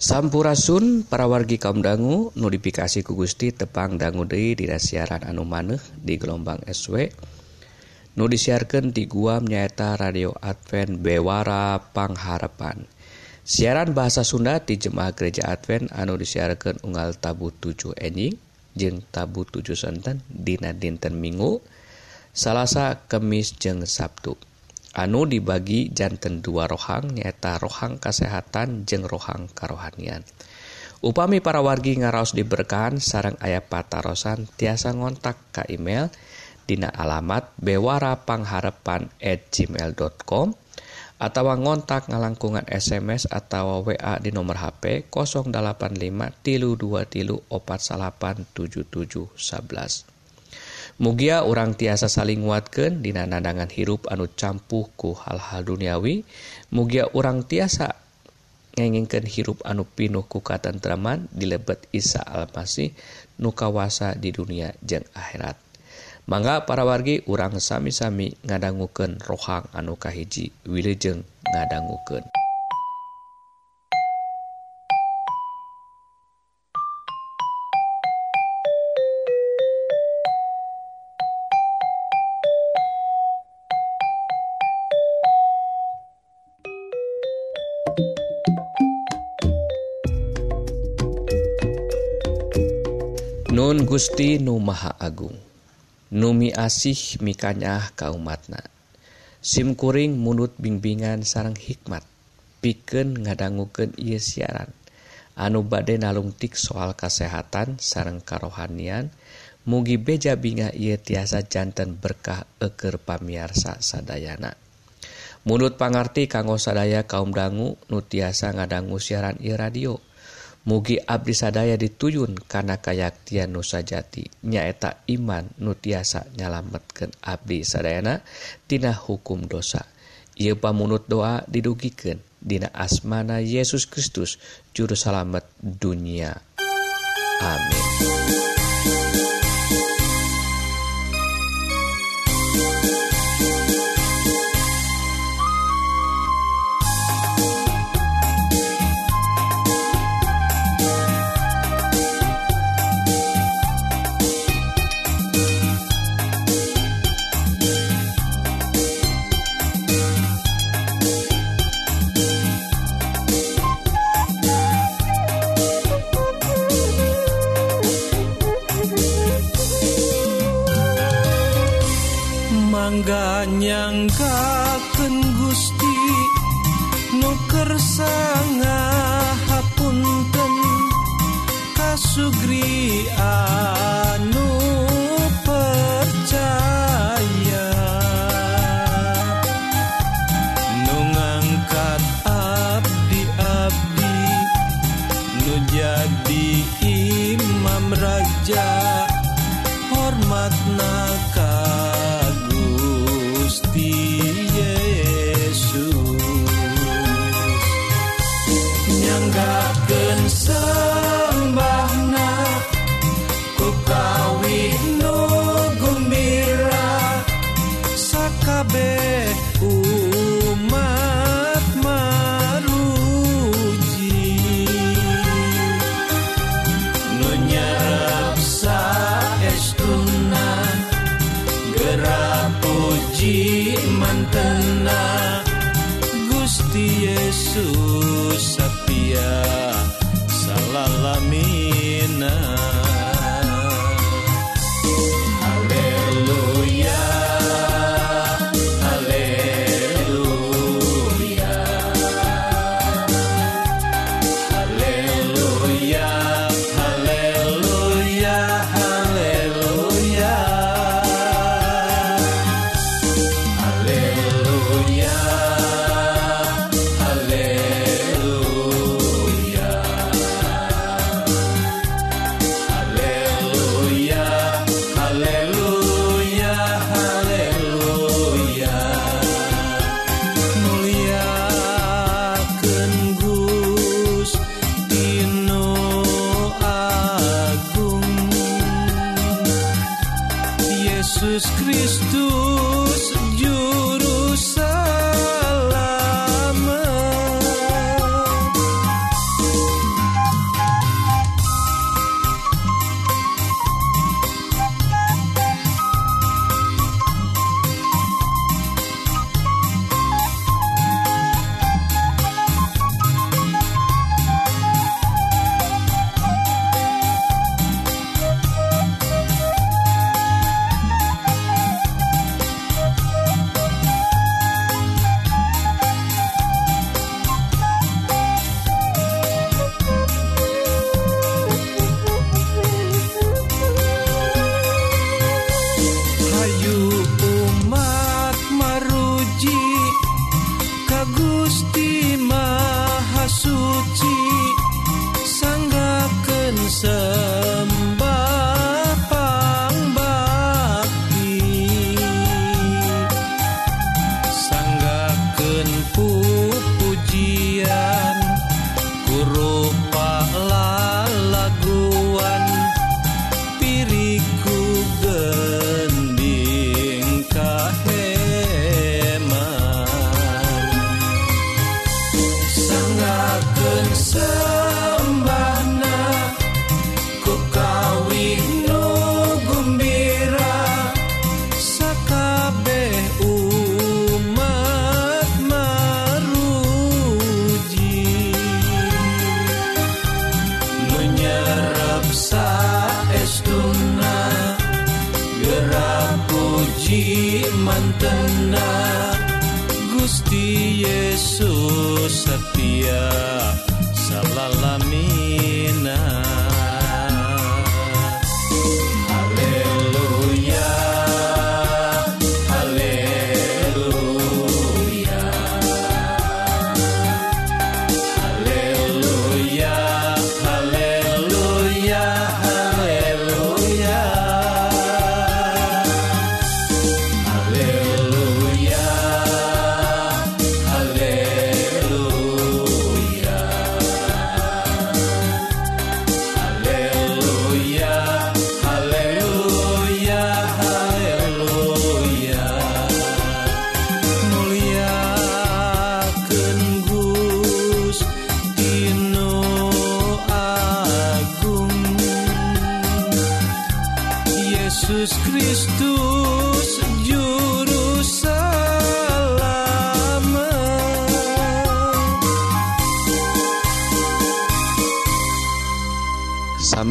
Sampurasun parawargi kaum dangu notifikasi ku Gusti tepang dangu Dei di siaran anu maneh di gelombang SW nu disiarkan di guam nyaeta radio Advent Bewara Pangharapan. Siaran bahasa Sunda di jemaah gereja Advent anu disiarkan unggal tabu 7 enjing jeng tabu 7 santan dina dinten Minggu Salasa Kemis jeng Sabtu. Anu dibagi jantan dua rohang nyata rohang kesehatan jeng rohang karohanian. Upami para wargi ngaraos diberkahan sarang ayah patarosan tiasa ngontak ke email dina alamat bewarapangharepan at gmail.com atau ngontak ngalangkungan SMS atau WA di nomor HP 085 tilu 2 tilu opat salapan 77 11 mugia orang tiasa saling nguatkan dina nadangan hirup anu campuhku hal-hal duniawi mugia orang tiasa ngengingkan hirup anu pinuh ku katentraman di lebet Isa Almasih nu kawasa di dunia jeung akhirat. Mangga para wargi urang sami-sami ngadangguken rohang anu kahiji wilujeng ngadangguken Nun Gusti Nu Maha Agung. Numi asih mikanyah kaumatna. SIMkuring munut bimbingan sarang hikmat. Piken ngadangguken ia siaran. Anu bade nalungtik soal kesehatan sarang karohanian mugi beja binga ia tiasa jantan berkah eker pamiarsa sadayana. Munut pangarti kanggo sadaya kaum dangu nu tiasa ngadanggu siaran ieu radio. mugi Abdi sadaya dituyun karena kayaktian nusa jati nyaeta iman nutiasa nyalametkan Abdi sadayana Tina hukum dosa. Ia pamunut doa didugiken Dina asmana Yesus Kristus jurusalamet dunia. Amin. ganyangkaken Gusti nuker sanga hapunten kasugrian. Is to Yesus setia salalami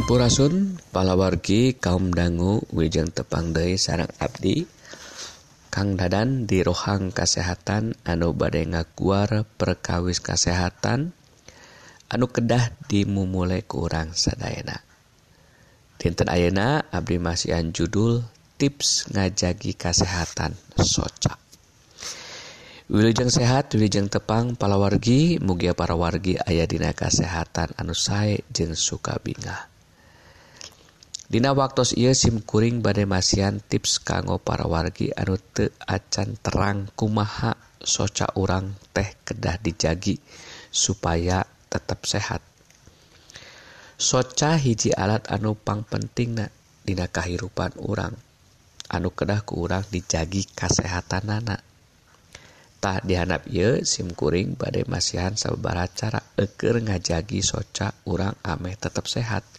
Sampurasun palawargi kaum dangu Wijeng tepang Dei sarang Abdi. Kang dadan di rohang kasehatan anu badai ngaguar perkawis kasehatan. Anu kedah dimumulai kurang sadayana. Dinten Ayena Abdi Masihan judul tips ngajagi kasehatan soca. Wilujeng sehat Wilujeng tepang palawargi mugia para wargi ayadina kasehatan anu sae jeung suka bingah. Dina waktu ia simkuring badai masihan tips kanggo para wargi anu te acan terang kumaha soca urang teh kedah dijagi supaya tetap sehat. Soca hiji alat anupang penting na Dina kahirupan urang. Anu kedah ku urang dijagi kesehatan nana tak dihanap ye simkuring badai masihan sababaraha cara eker ngajagi soca urang ameh tetap sehat.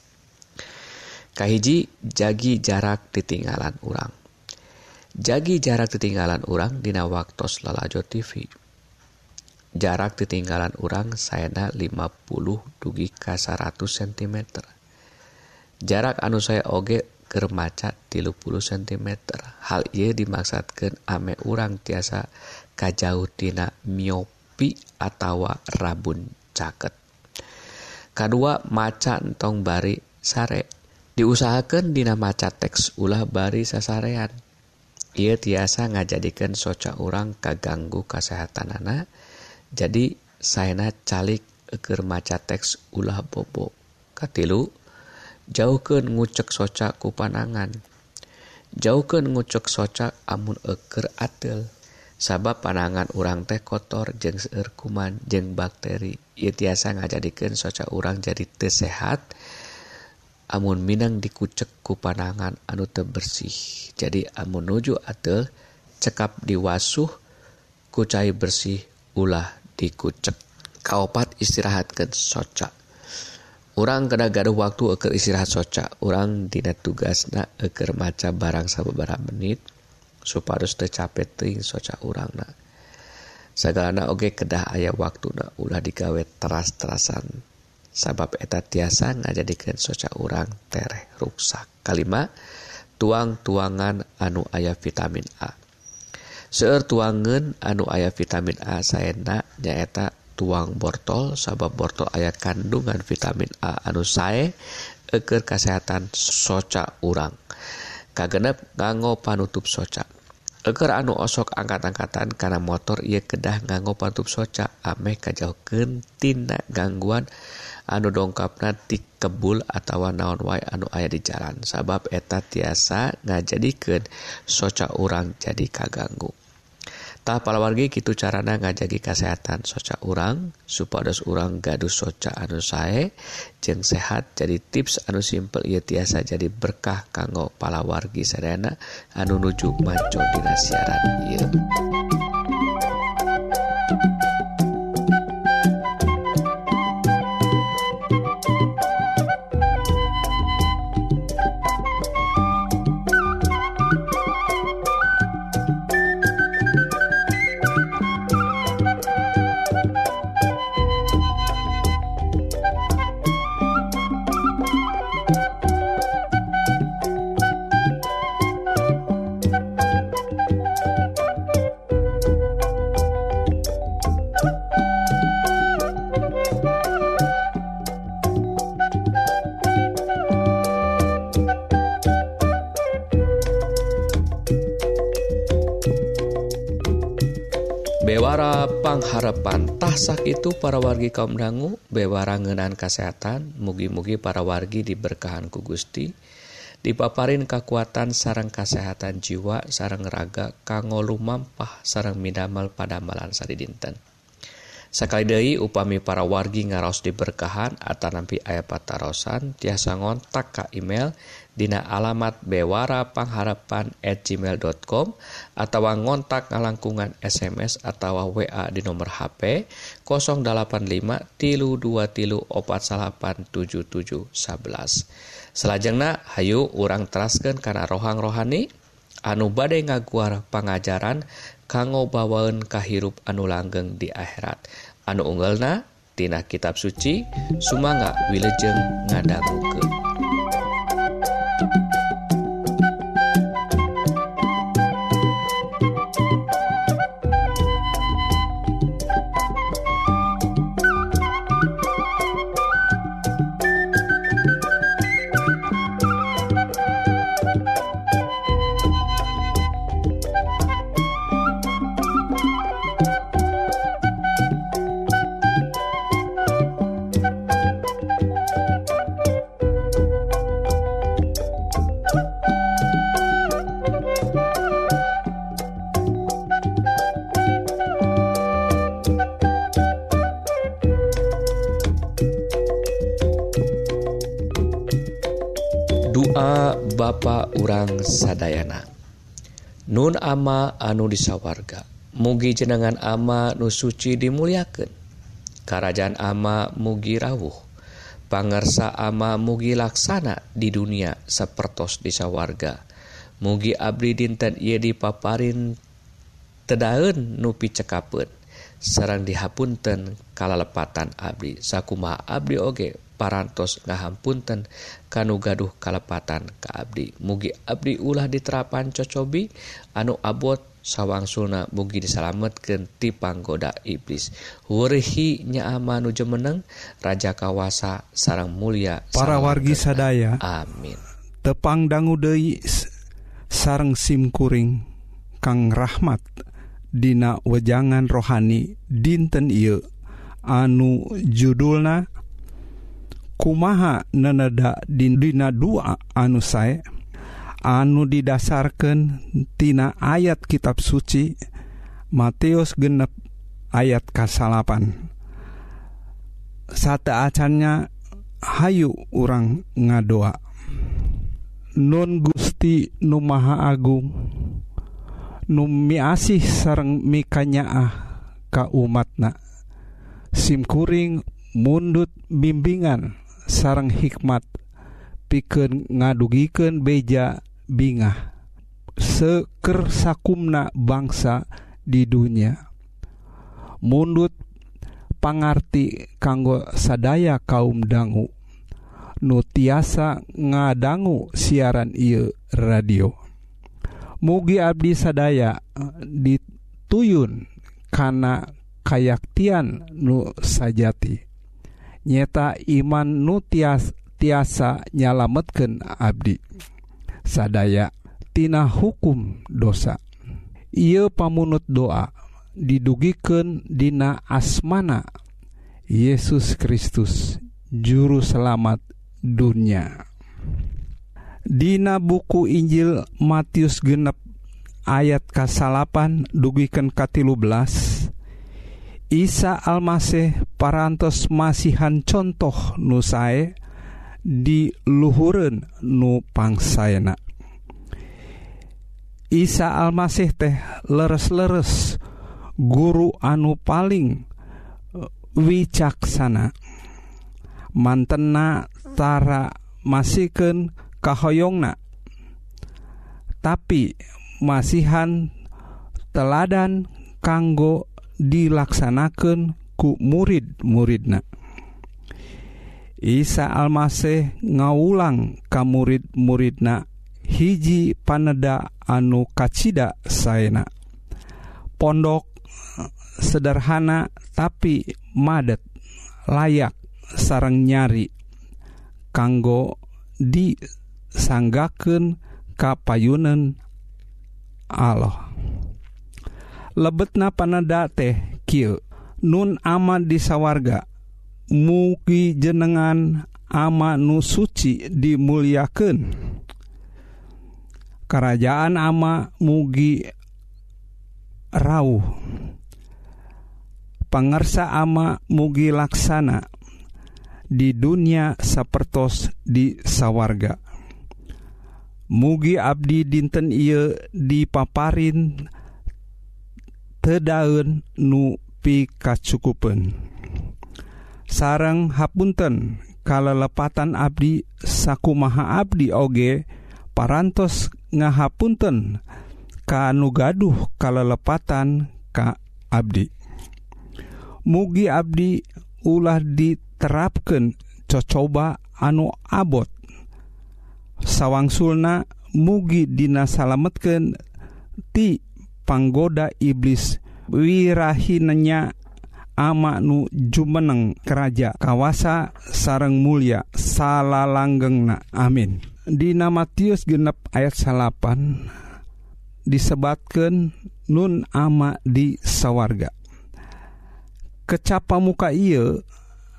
Kahiji jagi jarak ditinggalan urang. Jagi jarak ditinggalan urang dina waktos lalajo TV. Jarak ditinggalan urang sayana 50 dugi ka 100 cm. Jarak anu saya oge kermaca 30 cm. Hal ia dimaksatkan ame urang tiasa kajauh tina miopi atawa rabun caket. Kedua maca entong bari sare diusahakan dinamaca teks ulah bari sasarean. Ia tiasa ngajadikan soca orang kaganggu kesehatan anak jadi saya calik eker maca teks ulah bobo. Katilu jauhkan ngucek soca ku panangan jauhkan ngucek soca amun eker atel sabab panangan orang teh kotor jeng seueur kuman jeng bakteri. Ia tiasa ngajadikan soca orang jadi tesehat sehat amun Minang dikucek ku panangan anu tebersih jadi amun nuju atel cekap diwasuh kucai bersih ulah dikucek. Kaopat istirahatkan soca. Orang kena gaduh waktu eker istirahat soca. Orang dina tugasna eker maca barang sababaraha menit supados teu capek teuing soca urangna. Sagalana oge kedah aya waktuna ulah digawe teras-terasan. sabab eta tiasa ngajadikeun soca urang tereh ruksak. Kalima, tuang-tuangan anu aya vitamin A. Seueur tuangan anu aya vitamin A saena nyaeta tuang bortol. Sabab bortol aya kandungan vitamin A anu sae eker kesehatan soca urang. Kagenep nganggo panutup soca. Eker anu osok angkat-angkatan karena motor ia kedah nganggo panutup soca. Ameh kajauhkeun tina gangguan anu dongkapna dikebul atawa naon wae anu aya di jalan. Sabab eta tiasa ngajadikan soca urang jadi kaganggu. Tah palawargi gitu carana ngajagi kesehatan soca urang supados urang gaduh soca anu sae jeng sehat jadi tips anu simpel ia tiasa jadi berkah kanggo palawargi serena anu nuju maco dina siaran ieu. para pangharapan tasak itu para wargi kaum dangu bewarangenan kesehatan mugi-mugi para wargi diberkahan ku Gusti dipaparin kekuatan sarang kesehatan jiwa sarang raga kanggo lumampah sarang midamal pada malan sari dinten. Sakali deui upami para wargi ngaros diberkahan atau nampi ayah patarosan tiasa ngontak ka email dina alamat bewara pangharapan at gmail.com atau ngontak ngalangkungan SMS atau WA di nomor HP 085 tilu 2 tilu opat salapan tujuh tujuh sebelas. Selajengna hayu urang teraskan karena rohang rohani anu badai ngaguar pengajaran kanggo bawaun kahirup anu langgeng di akhirat. Anu unggelna tina kitab suci sumanga wilejeng ngadagukeun Nun ama anu disawarga. Mugi jenengan ama nu suci dimuliaken Karajaan ama mugi rawuh. Pangersa ama mugi laksana di dunia sepertos disawarga. Mugi Abdi dinten ia dipaparin tedaun nupi cekapun Serang dihapunten kalalepatan Abdi. Sakuma Abdi oge parantos ngahampunten kanu gaduh kalepatan ka Abdi. Mugi Abdi ulah diterapan cocobi anu abot sawang Suna mugi disalametken ti panggoda iblis Wurhi nya amanu jemeneng Raja Kawasa sarang mulia para wargi sadaya Amin. tepang dangu De sarang simkuring Kang Rahmat Dina wejangan rohani dinten ieu. Anu judulna kumaha neneda didina dua anu sae? Anu didasarkantina ayat kitab suci Matius genep ayat kasalapan. Sate acannya Hayu orang ngadoa. Nun Gusti Nu Maha Agung numi asih sareng mikanyaah ka umatna. Simkuring mundut bimbingan. sarang hikmat piken ngadugiken beja bingah. Seker sakumna bangsa di dunia mundut pangarti kanggo sadaya kaum dangu nu tiasa ngadangu siaran I radio. Mugi Abdi sadaya dituyun karena kayaktian nu sajati. nyeta iman nu tias tiasa nyalametken Abdi. Sadaya tina hukum dosa. Ia pamunut doa didugiken Dina asmana. Yesus Kristus juru selamat dunia. Dina buku Injil Matius genep ayat kasalapan dugiken katilu belas Isa Almasih parantos masihan contoh nusae nu nupangsaena Isa Almasih teh leres-leres guru anu paling eh, wicaksana. Mantenatara masihkeun kahoyongna. Tapi masihan teladan kanggo dilaksanakan ku murid muridna. Isa Almasih ngaulang ka murid-muridna hiji paneda anu kacida saena. Pondok sederhana tapi madet layak sarang nyari kanggo disanggaken kapayunan Allah. lebetna panada teh Q Nun ama disawarga mugi jenengan ama nu suci dimuliaken kerajaan ama mugi rawuh. Pangersa ama mugi laksana di dunia sapertos di sawarga. Mugi Abdi dinten ia dipaparin tedaun nu kacukupen sarang hapunten kalelepatan Abdi sakumaha Abdi oge parantos ngahapunten kanu gaduh kalelepatan ka Abdi. Mugi Abdi ulah diterapkan cocoba anu abot. Sawang Sulna mugi dinasalametken ti panggoda iblis. Wirahinnya ama nu jumeneng keraja kawasa sarang mulia salah langgeng na amin. Di nama Matius genep ayat salapan disebatkan nun ama di sawarga. Kecapa muka ia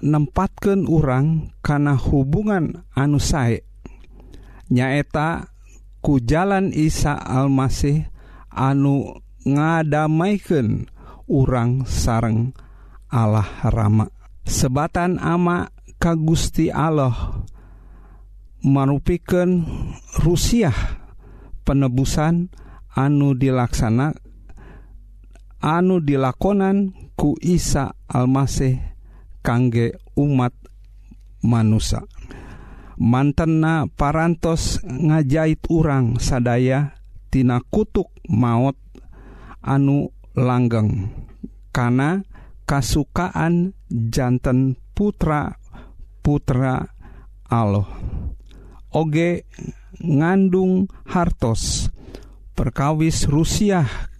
nempatkan orang karena hubungan anu sae. Nyaeta ku jalan Isa Almasih anu ngadamaikan urang sareng Allah rama. Sebatan ama ka Gusti Allah manupiken Rusiah penebusan anu dilaksana anu dilakonan ku Isa Almasih kangge umat manusia mantenna parantos ngajait urang sadaya tina kutuk maut anu langgeng karena kasukaan jantan putra putra Allah oge ngandung hartos perkawis Rusiah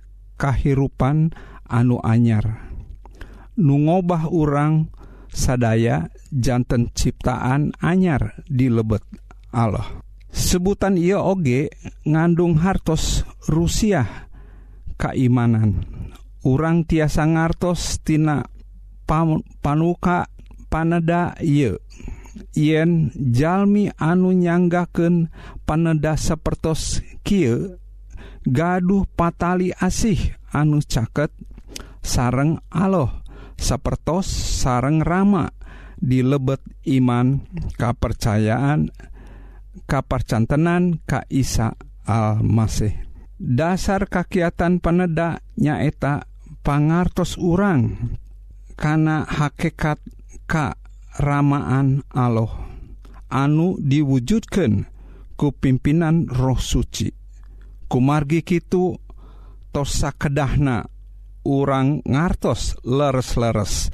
kahirupan anu anyar. Nungobah orang sadaya jantan ciptaan anyar di lebet Allah sebutan ia oge ngandung hartos Rusia keimanan urang tiasa ngartos Tina panuka panada ye yen jalmi anu nyanggaken paneda sepertos Ki gaduh patali asih anu caket sareng Allah sepertos sareng Rama dilebet iman kapercayaan dan kaparcantenan Kaisa Almasih. Dasar kakiatan peneda nyaeta pangartos urang karena hakekat karamaan Allah. Anu diwujudkan ku pimpinan roh suci. Kumargi Kitu tosa kedahna urang ngartos leres-leres.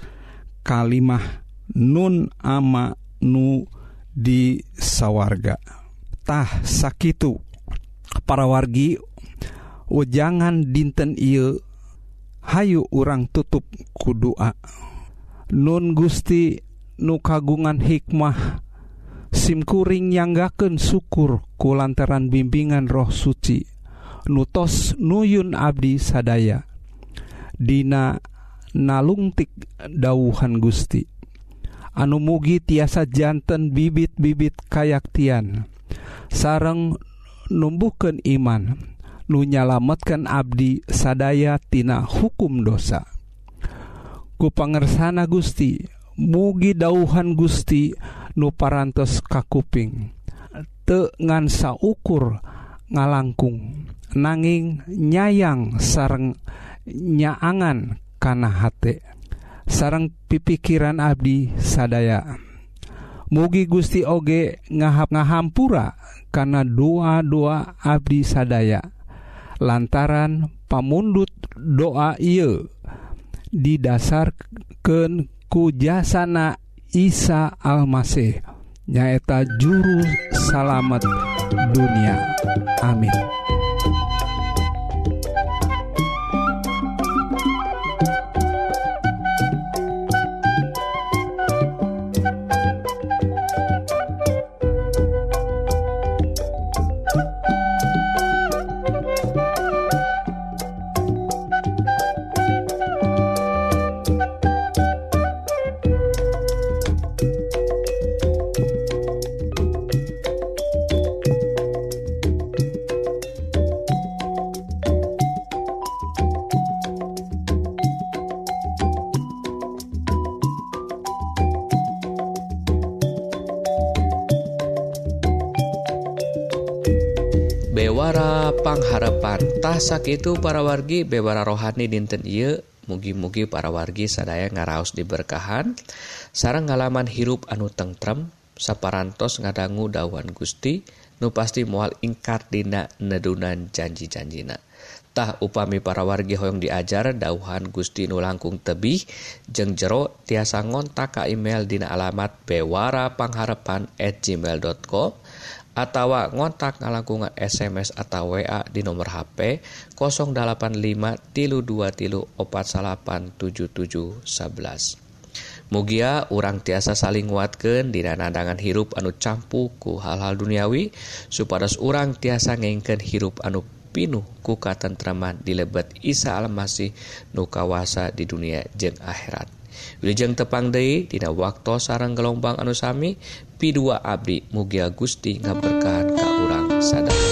Kalimah nun ama nu di sawargatah sakit para wargi wejangan dinten il Hayu urang tutup kudua Nun Gusti nu kagungan hikmah SIMkuring yanggaken syukur ku lantaran bimbingan roh suci nutos nuyun Abdi sadaya. Dina nalungtik dauhan Gusti. anu mugi tiasa jantan bibit-bibit kayaktian. Sareng numbuhkan iman nu nyalametkan Abdi sadayatina hukum dosa. Ku pangersana Gusti mugi dauhan Gusti nu parantos kakuping tengansa ukur ngalangkung nanging nyayang sareng nyaangan kana hate. sarang pipikiran Abdi sadaya. Mugi Gusti Oge ngahap ngahampura karena doa-doa Abdi sadaya. Lantaran pamundut doa ia didasarkan kujasana Isa Almasih nyaeta juru salamet dunia. Amin. Tah itu para wargi bebara rohani dinten Ieu. Mugi-mugi para wargi sadaya ngaraos diberkahan. Sarang ngalaman hirup anu tengrem saparantos ngadanggu dawan Gusti nu pasti mual ingkar dina nedunan janji-janjina. Tah upami para wargi hoyong diajar dauhan Gusti nu langkung tebih jeng jero tiasa ngontak ka email dina alamat bewara gmail.com atawa ngontak ngalangkungan SMS atau WA di nomor HP 085 tilu 2 tilu 47877 11 Mugia urang tiasa saling nguatkan di nadangan hirup anu campuku hal-hal duniawi supados urang tiasa ngengken hirup anu pinuh kuka katentraman di lebet Isa Almasih nu kawasa di dunia jeng akhirat. Wijeng tepang Dei tidak waktu sarang gelombang anusami P2 Abdi mugia Gusti ngaberkahan ka urang sadaya